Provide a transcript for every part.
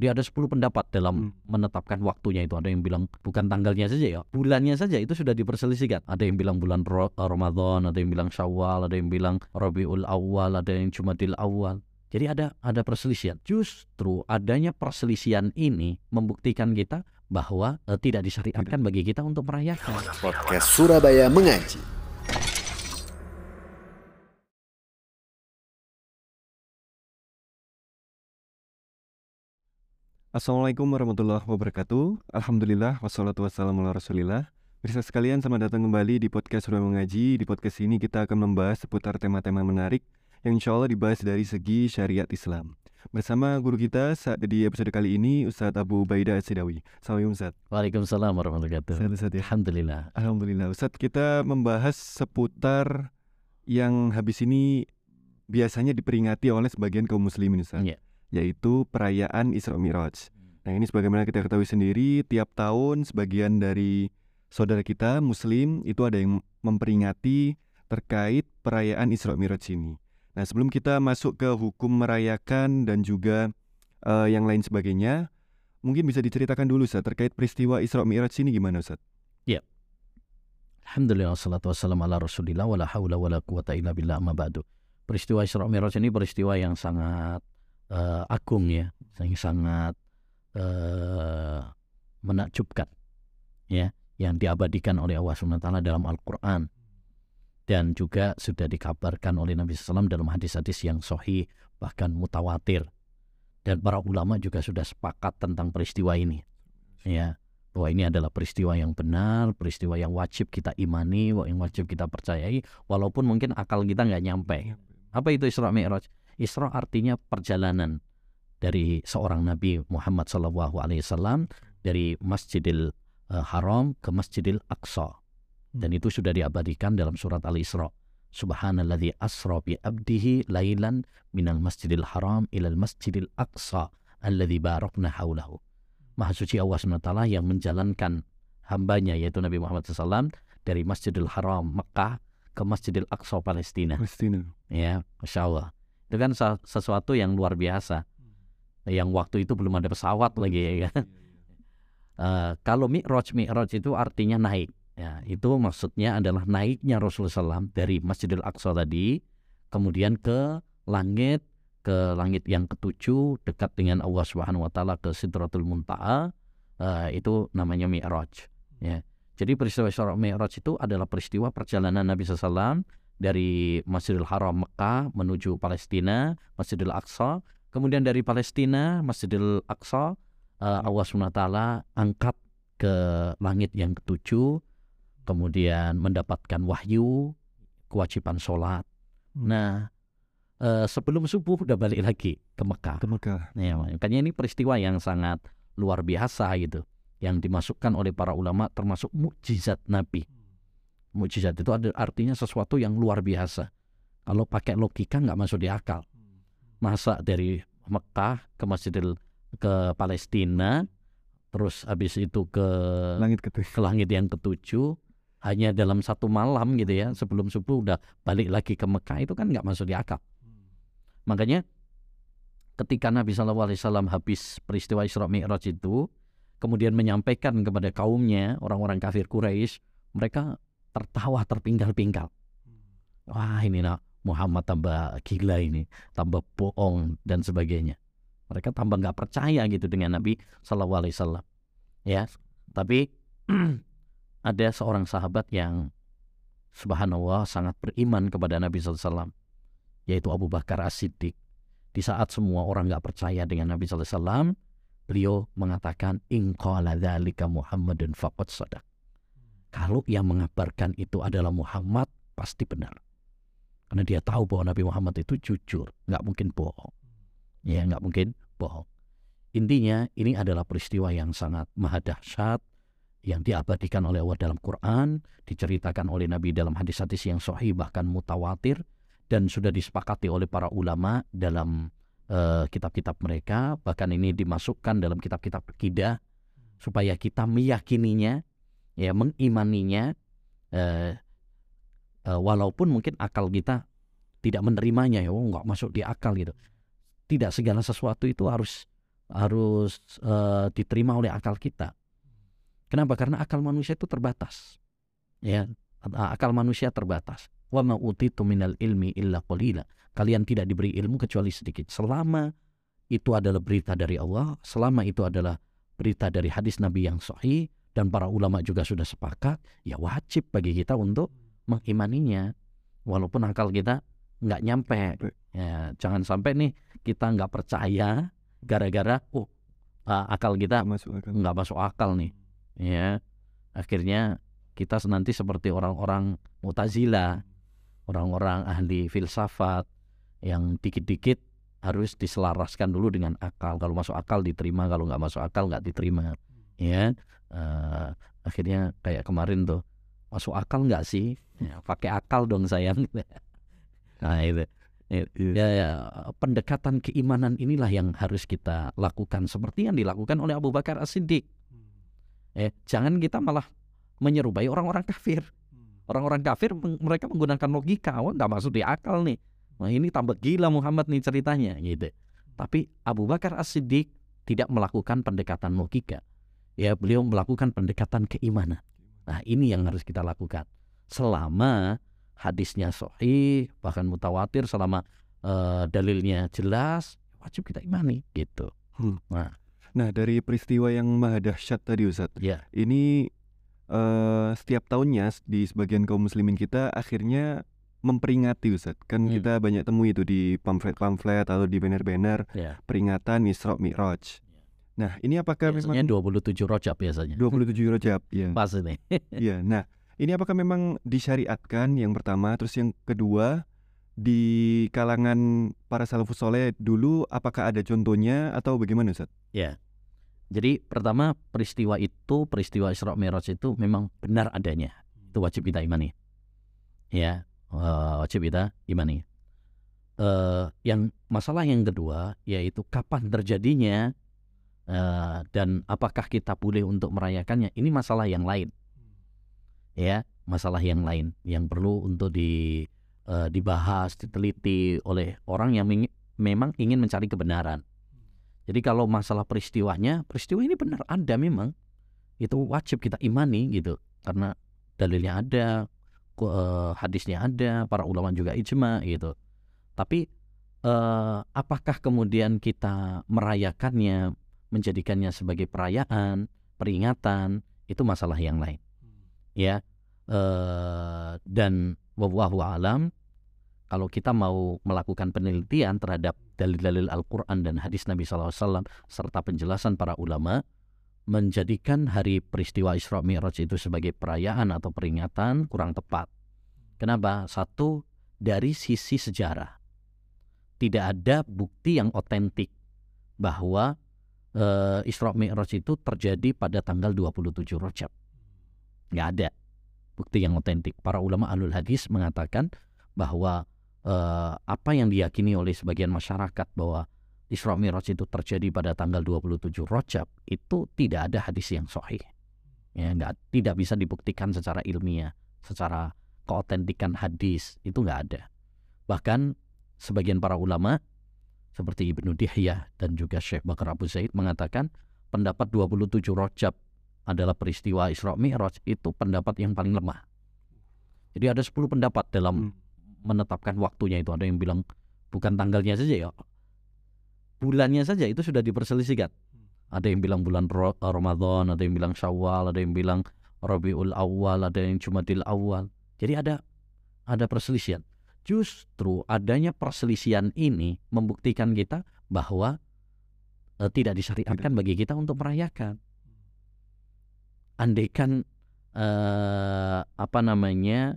Jadi ada 10 pendapat dalam Hmm. menetapkan waktunya itu. Ada yang bilang bukan tanggalnya saja ya, bulannya saja itu sudah diperselisihkan. Ada yang bilang bulan Ro- Ramadan, ada yang bilang Syawal, ada yang bilang Rabiul Awal, ada yang Jumadil Awal. Jadi ada ada perselisihan. Justru adanya perselisihan ini membuktikan kita bahwa eh, tidak disyariatkan bagi kita untuk merayakan. Podcast Surabaya Mengaji. Assalamualaikum warahmatullahi wabarakatuh. Alhamdulillah wassalatu wassalamu ala rasulillah. Bisa sekalian selamat datang kembali di podcast Surabaya Mengaji. Di podcast ini kita akan membahas seputar tema-tema menarik yang insya Allah dibahas dari segi syariat Islam. Bersama guru kita saat di episode kali ini Ustadz Abu Baida Sidawi. Assalamualaikum Ustadz. Waalaikumsalam warahmatullahi wabarakatuh. Sehat Ustadz ya. Alhamdulillah. Alhamdulillah Ustadz kita membahas seputar yang habis ini biasanya diperingati oleh sebagian kaum muslimin Ustadz Iya. Yaitu perayaan Isra Miraj. Nah ini sebagaimana kita ketahui sendiri tiap tahun sebagian dari saudara kita muslim itu ada yang memperingati terkait perayaan Isra Miraj ini. Nah sebelum kita masuk ke hukum merayakan dan juga eh, yang lain sebagainya mungkin bisa diceritakan dulu Ustaz terkait peristiwa Isra Miraj ini gimana Ustaz? Alhamdulillah wassalatu wassalamu ala rasulillah wala hawla wala quwata illa billah amma ba'du. Peristiwa Isra Mi'raj ini peristiwa yang sangat eh, agung ya, yang sangat eh, menakjubkan ya, yang diabadikan oleh Allah SWT dalam Al-Qur'an dan juga sudah dikabarkan oleh Nabi SAW dalam hadis-hadis yang sahih bahkan mutawatir dan para ulama juga sudah sepakat tentang peristiwa ini ya bahwa ini adalah peristiwa yang benar, peristiwa yang wajib kita imani, yang wajib kita percayai, walaupun mungkin akal kita nggak nyampe. Apa itu Isra Mi'raj? Isra artinya perjalanan dari seorang Nabi Muhammad SAW dari Masjidil eh, Haram ke Masjidil Aqsa. Dan itu sudah diabadikan dalam surat Al-Isra. Subhanalladzi asra bi abdihi lailan minal Masjidil Haram ilal Masjidil Aqsa alladzi barakna haulahu. Maha suci Allah SWT yang menjalankan hambanya yaitu Nabi Muhammad SAW dari Masjidil Haram Mekah ke Masjidil Aqsa Palestina. Palestina. Ya, Masya Allah. Itu kan sesuatu yang luar biasa. Yang waktu itu belum ada pesawat lagi ya kan. Eh, kalau Mi'raj, Mi'raj itu artinya naik. Ya, itu maksudnya adalah naiknya Rasulullah SAW dari Masjidil Aqsa tadi, kemudian ke langit, ke langit yang ketujuh dekat dengan Allah Subhanahu Wa Taala ke Sidratul Muntaha, eh, itu namanya Mi'raj. Ya, jadi peristiwa Isra Mi'raj itu adalah peristiwa perjalanan Nabi SAW dari Masjidil Haram Mekah menuju Palestina, Masjidil Aqsa, kemudian dari Palestina, Masjidil Aqsa, eh, Allah SWT angkat ke langit yang ketujuh, kemudian mendapatkan wahyu, kewajiban sholat. Hmm. Nah, eh, sebelum subuh udah balik lagi ke Mekah. Ke Mekah. Ya, makanya ini peristiwa yang sangat luar biasa gitu, yang dimasukkan oleh para ulama termasuk mukjizat Nabi. Mukjizat itu ada artinya sesuatu yang luar biasa. Kalau pakai logika nggak masuk di akal. Masa dari Mekah ke Masjidil ke Palestina, terus habis itu ke Langit ketujuh. ke langit yang ketujuh hanya dalam satu malam gitu ya sebelum subuh udah balik lagi ke Mekah itu kan nggak masuk di akal. Makanya ketika Nabi Shallallahu Alaihi Wasallam habis peristiwa Isra Mi'raj itu kemudian menyampaikan kepada kaumnya orang-orang kafir Quraisy mereka tertawa terpinggal-pinggal. Wah ini nak Muhammad tambah gila ini, tambah bohong dan sebagainya. Mereka tambah nggak percaya gitu dengan Nabi Shallallahu Alaihi Wasallam. Ya, tapi ada seorang sahabat yang subhanallah sangat beriman kepada Nabi SAW yaitu Abu Bakar As-Siddiq di saat semua orang nggak percaya dengan Nabi SAW beliau mengatakan in qala dzalika Muhammadun faqad sadaq kalau yang mengabarkan itu adalah Muhammad pasti benar. Karena dia tahu bahwa Nabi Muhammad itu jujur nggak mungkin bohong. Ya nggak mungkin bohong. Intinya ini adalah peristiwa yang sangat maha dahsyat yang diabadikan oleh Allah dalam Quran, diceritakan oleh Nabi dalam hadis-hadis yang sahih bahkan mutawatir dan sudah disepakati oleh para ulama dalam eh, kitab-kitab mereka, bahkan ini dimasukkan dalam kitab-kitab akidah supaya kita meyakininya, ya mengimaninya eh, eh, walaupun mungkin akal kita tidak menerimanya ya, oh nggak masuk di akal gitu. Tidak segala sesuatu itu harus harus eh, diterima oleh akal kita. Kenapa? Karena akal manusia itu terbatas. Ya, akal manusia terbatas. Wa ma utitu minal ilmi illa qalila. Kalian tidak diberi ilmu kecuali sedikit. Selama itu adalah berita dari Allah, selama itu adalah berita dari hadis Nabi yang sahih dan para ulama juga sudah sepakat, ya wajib bagi kita untuk mengimaninya. Walaupun akal kita nggak nyampe. Ya, jangan sampai nih kita nggak percaya gara-gara oh uh, akal kita masuk akal. nggak masuk akal nih ya akhirnya kita nanti seperti orang-orang mutazila orang-orang ahli filsafat yang dikit-dikit harus diselaraskan dulu dengan akal kalau masuk akal diterima kalau nggak masuk akal nggak diterima ya Eh, akhirnya kayak kemarin tuh masuk akal nggak sih? Ya, pakai akal dong sayang. Nah itu. Iya. ya, ya pendekatan keimanan inilah yang harus kita lakukan seperti yang dilakukan oleh Abu Bakar As-Siddiq. Eh jangan kita malah menyerupai orang-orang kafir. Orang-orang kafir mereka menggunakan logika oh nggak masuk di akal nih. Nah ini tambah gila Muhammad nih ceritanya gitu. Tapi Abu Bakar As-Siddiq tidak melakukan pendekatan logika ya beliau melakukan pendekatan keimanan. Nah ini yang harus kita lakukan. Selama hadisnya sahih bahkan mutawatir selama eh, dalilnya jelas wajib kita imani gitu. Nah, dari peristiwa yang maha dahsyat tadi Ustaz, ya. Ini eh setiap tahunnya di sebagian kaum muslimin kita akhirnya memperingati Ustaz. Kan Hmm. kita banyak temui itu di pamflet-pamflet atau di banner-banner ya. peringatan Isra Mi'raj. Nah, ini apakah biasanya memang 27 rojab biasanya 27 Rajab ya? pas ini Iya. Nah, ini apakah memang disyariatkan yang pertama, terus yang kedua di kalangan para salafus soleh dulu apakah ada contohnya atau bagaimana Ustaz? Jadi pertama peristiwa itu peristiwa Isra Mi'raj itu memang benar adanya. Itu wajib kita imani. Ya, wajib kita imani. Eh, yang masalah yang kedua yaitu kapan terjadinya eh, dan apakah kita boleh untuk merayakannya? Ini masalah yang lain. Ya, masalah yang lain yang perlu untuk di eh, dibahas, diteliti oleh orang yang memang ingin mencari kebenaran. Jadi kalau masalah peristiwanya, peristiwa ini benar ada memang. Itu wajib kita imani gitu. Karena dalilnya ada, eh, hadisnya ada, para ulama juga ijma gitu. Tapi eh, apakah kemudian kita merayakannya, menjadikannya sebagai perayaan, peringatan, itu masalah yang lain. Ya. eh, dan wallahu alam kalau kita mau melakukan penelitian terhadap dalil-dalil Al-Quran dan hadis Nabi SAW serta penjelasan para ulama menjadikan hari peristiwa Isra Mi'raj itu sebagai perayaan atau peringatan kurang tepat. Kenapa? Satu, dari sisi sejarah. Tidak ada bukti yang otentik bahwa eh, Isra Mi'raj itu terjadi pada tanggal 27 Rajab. Nggak ada bukti yang otentik. Para ulama alul hadis mengatakan bahwa eh, apa yang diyakini oleh sebagian masyarakat bahwa Isra Mi'raj itu terjadi pada tanggal 27 Rajab itu tidak ada hadis yang sahih. Ya, nggak, tidak bisa dibuktikan secara ilmiah, secara keotentikan hadis itu nggak ada. Bahkan sebagian para ulama seperti Ibnu Dihyah dan juga Syekh Bakar Abu Zaid mengatakan pendapat 27 Rajab adalah peristiwa Isra Mi'raj itu pendapat yang paling lemah. Jadi ada 10 pendapat dalam Hmm. menetapkan waktunya itu. Ada yang bilang bukan tanggalnya saja ya bulannya saja itu sudah diperselisihkan. Ada yang bilang bulan Ro- Ramadan ada yang bilang Syawal ada yang bilang Rabiul Awal ada yang Jumadil Awal. Jadi ada ada perselisihan justru adanya perselisihan ini membuktikan kita bahwa eh, tidak disyariatkan bagi kita untuk merayakan. Andaikan eh, apa namanya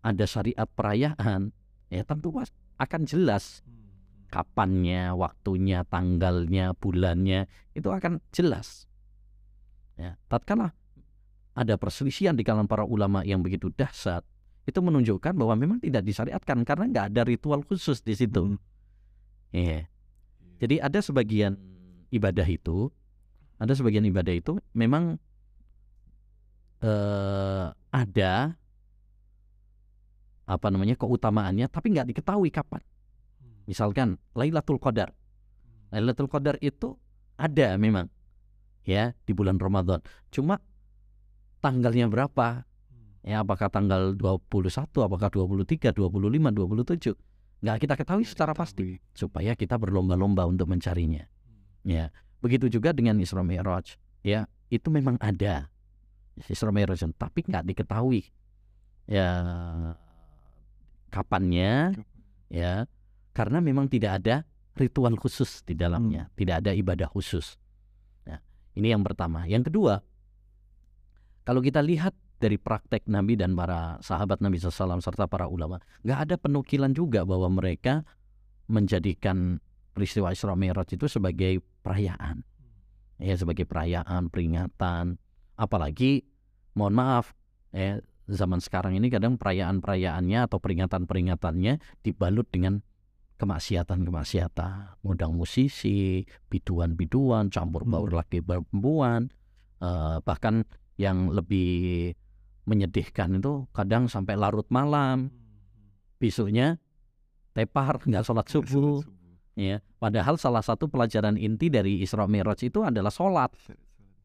ada syariat perayaan ya tentu akan jelas kapannya, waktunya, tanggalnya, bulannya itu akan jelas. Ya, tatkala ada perselisihan di kalangan para ulama yang begitu dahsyat, itu menunjukkan bahwa memang tidak disyariatkan karena nggak ada ritual khusus di situ. Hmm. Iya. Jadi ada sebagian ibadah itu, ada sebagian ibadah itu memang eh, ada apa namanya keutamaannya, tapi nggak diketahui kapan. Misalkan Lailatul Qadar. Lailatul Qadar itu ada memang ya di bulan Ramadan. Cuma tanggalnya berapa? Ya apakah tanggal 21, apakah 23, 25, 27? Nggak kita ketahui secara pasti supaya kita berlomba-lomba untuk mencarinya. Ya, begitu juga dengan Isra Mi'raj. Ya, itu memang ada Isra Mi'raj, tapi nggak diketahui ya kapannya ya karena memang tidak ada ritual khusus di dalamnya, tidak ada ibadah khusus. Nah, ini yang pertama. Yang kedua, kalau kita lihat dari praktek Nabi dan para sahabat Nabi SAW serta para ulama, nggak ada penukilan juga bahwa mereka menjadikan peristiwa Isra Mi'raj itu sebagai perayaan, ya sebagai perayaan, peringatan. Apalagi, mohon maaf, ya zaman sekarang ini kadang perayaan-perayaannya atau peringatan-peringatannya dibalut dengan kemaksiatan-kemaksiatan, modang musisi, biduan-biduan, campur Hmm. baur laki perempuan, eh, bahkan yang lebih menyedihkan itu kadang sampai larut malam, besoknya tepar nggak sholat subuh, ya. Padahal salah satu pelajaran inti dari Isra Mi'raj itu adalah sholat,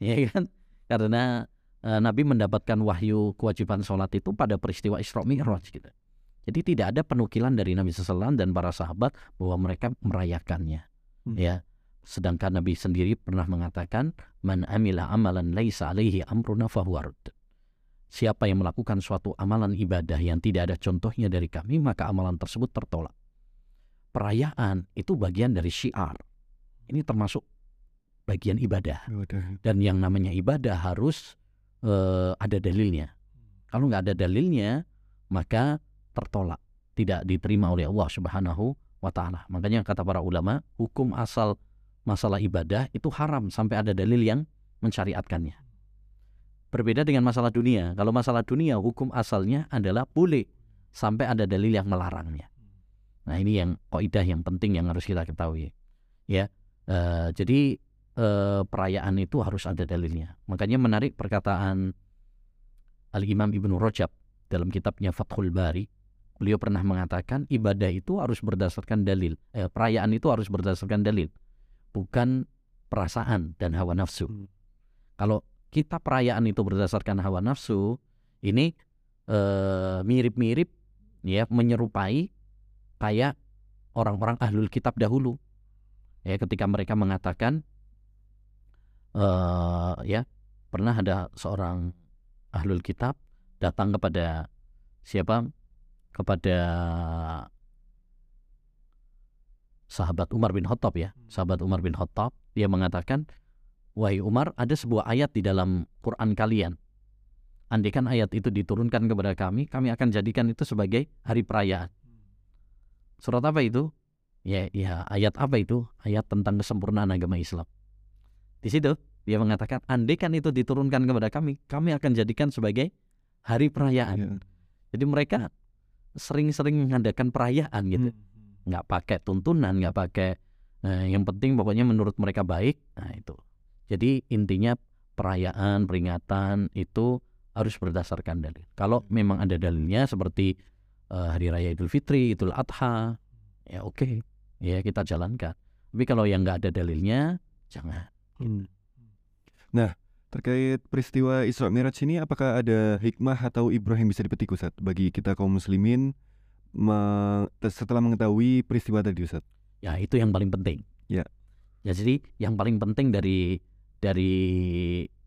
ya kan? Karena eh, Nabi mendapatkan wahyu kewajiban sholat itu pada peristiwa Isra Mi'raj gitu. Jadi tidak ada penukilan dari Nabi SAW dan para sahabat bahwa mereka merayakannya. Hmm. Ya, sedangkan Nabi sendiri pernah mengatakan, "Man amila amalan laisa alaihi amruna fahuwa radd." Siapa yang melakukan suatu amalan ibadah yang tidak ada contohnya dari kami, maka amalan tersebut tertolak. Perayaan itu bagian dari syiar. Ini termasuk bagian ibadah dan yang namanya ibadah harus eh, ada dalilnya. Kalau nggak ada dalilnya, maka tertolak, tidak diterima oleh Allah Subhanahu wa taala. Makanya kata para ulama, hukum asal masalah ibadah itu haram sampai ada dalil yang mensyariatkannya. Berbeda dengan masalah dunia. Kalau masalah dunia hukum asalnya adalah boleh sampai ada dalil yang melarangnya. Nah, ini yang kaidah yang penting yang harus kita ketahui. Ya. eh, jadi eh, perayaan itu harus ada dalilnya. Makanya menarik perkataan Al-Imam Ibnu Rajab dalam kitabnya Fathul Bari. Beliau pernah mengatakan ibadah itu harus berdasarkan dalil. Eh, perayaan itu harus berdasarkan dalil, bukan perasaan dan hawa nafsu. Hmm. Kalau kita perayaan itu berdasarkan hawa nafsu, ini eh, mirip-mirip ya menyerupai kayak orang-orang ahlul kitab dahulu. Ya, ketika mereka mengatakan eh ya pernah ada seorang ahlul kitab datang kepada siapa? Kepada sahabat Umar bin Khattab ya. Sahabat Umar bin Khattab dia mengatakan wahai Umar ada sebuah ayat di dalam Quran kalian. Andaikan ayat itu diturunkan kepada kami kami akan jadikan itu sebagai hari perayaan. Surat apa itu? Ya ya ayat apa itu? Ayat tentang kesempurnaan agama Islam. Di situ dia mengatakan andaikan itu diturunkan kepada kami kami akan jadikan sebagai hari perayaan. Ya. jadi mereka sering-sering mengadakan perayaan gitu. Hmm. nggak pakai tuntunan nggak pakai eh, yang penting pokoknya menurut mereka baik. Nah itu jadi intinya perayaan peringatan itu harus berdasarkan dalil kalau memang ada dalilnya seperti eh, hari raya Idul Fitri Idul Adha ya oke ya kita jalankan tapi kalau yang nggak ada dalilnya jangan Hmm. Nah, terkait peristiwa Isra Mi'raj ini apakah ada hikmah atau ibrah yang bisa dipetik Ustaz bagi kita kaum muslimin me- setelah mengetahui peristiwa tadi Ustaz? ya itu yang paling penting Ya. ya jadi yang paling penting dari dari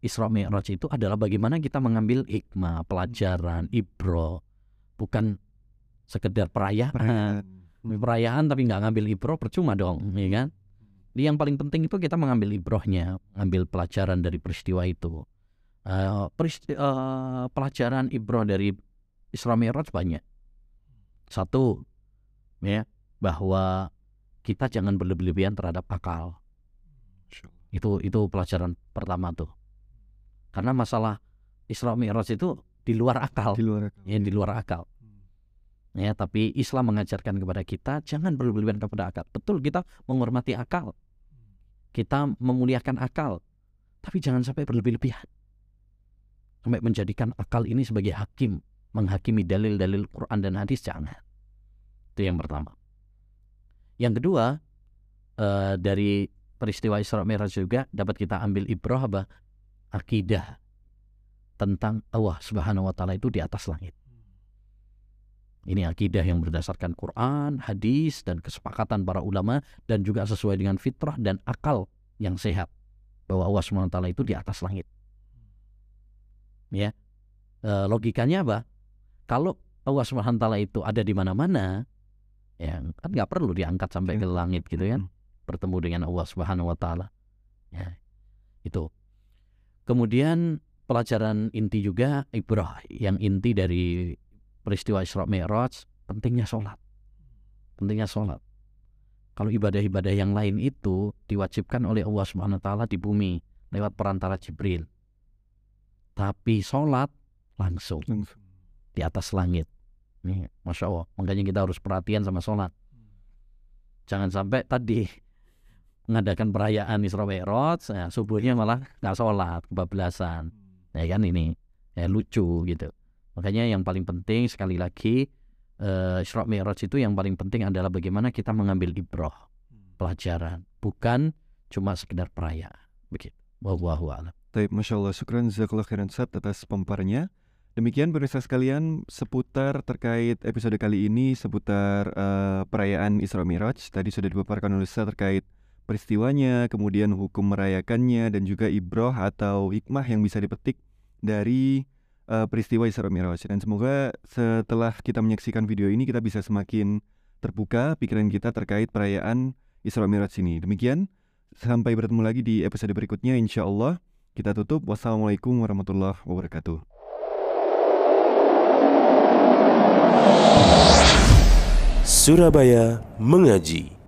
Isra Mi'raj itu adalah bagaimana kita mengambil hikmah pelajaran ibro. Bukan sekedar perayaan. Perayaan. Tapi nggak ngambil ibro percuma dong ya kan? Jadi yang paling penting itu kita mengambil ibrohnya mengambil pelajaran dari peristiwa itu. Eh, peristi- eh, pelajaran ibroh dari Isra Mi'raj banyak. Satu ya bahwa kita jangan berlebihan terhadap akal itu itu pelajaran pertama tuh. Karena masalah Isra Mi'raj itu di luar akal. Di luar akal. ya di luar akal. Ya tapi Islam mengajarkan kepada kita jangan berlebihan kepada akal. Betul kita menghormati akal. Kita memuliakan akal. Tapi jangan sampai berlebih-lebihan sampai menjadikan akal ini sebagai hakim menghakimi dalil-dalil Quran dan hadis jangan. Itu yang pertama. Yang kedua eh, dari peristiwa Isra Mi'raj juga dapat kita ambil ibrah apa? Akidah tentang Allah Subhanahu wa taala itu di atas langit. Ini akidah yang berdasarkan Quran, hadis dan kesepakatan para ulama dan juga sesuai dengan fitrah dan akal yang sehat bahwa Allah Subhanahu wa taala itu di atas langit. Ya. E, logikanya apa? Kalau Allah Subhanahu wa taala itu ada di mana-mana, ya kan nggak perlu diangkat sampai ke langit gitu kan. Bertemu dengan Allah Subhanahu wa taala. Ya. Itu. Kemudian pelajaran inti juga ibrah yang inti dari peristiwa Isra Mi'raj pentingnya sholat pentingnya sholat kalau ibadah-ibadah yang lain itu diwajibkan oleh Allah Subhanahu wa taala di bumi lewat perantara Jibril tapi sholat langsung, Langsung. di atas langit nih masya Allah makanya kita harus perhatian sama sholat jangan sampai tadi mengadakan perayaan Isra Mi'raj ya, subuhnya malah nggak sholat kebablasan. Ya kan ini ya lucu gitu. Makanya yang paling penting sekali lagi eh, Isra Mi'raj itu yang paling penting adalah bagaimana kita mengambil ibrah pelajaran. Bukan cuma sekedar perayaan. Begitu. Wallahu a'lam. Taib, Masya Allah, syukran Jazakallah khairan atas pemaparannya. Demikian pemirsa sekalian seputar terkait episode kali ini seputar eh, perayaan Isra Miraj. Tadi sudah dipaparkan oleh Ustaz terkait peristiwanya, kemudian hukum merayakannya dan juga ibroh atau hikmah yang bisa dipetik dari eh, peristiwa Isra Miraj. Dan semoga setelah kita menyaksikan video ini kita bisa semakin terbuka pikiran kita terkait perayaan Isra Miraj ini. Demikian, sampai bertemu lagi di episode berikutnya insya Allah. Kita tutup. Wassalamualaikum warahmatullahi wabarakatuh. Surabaya mengaji.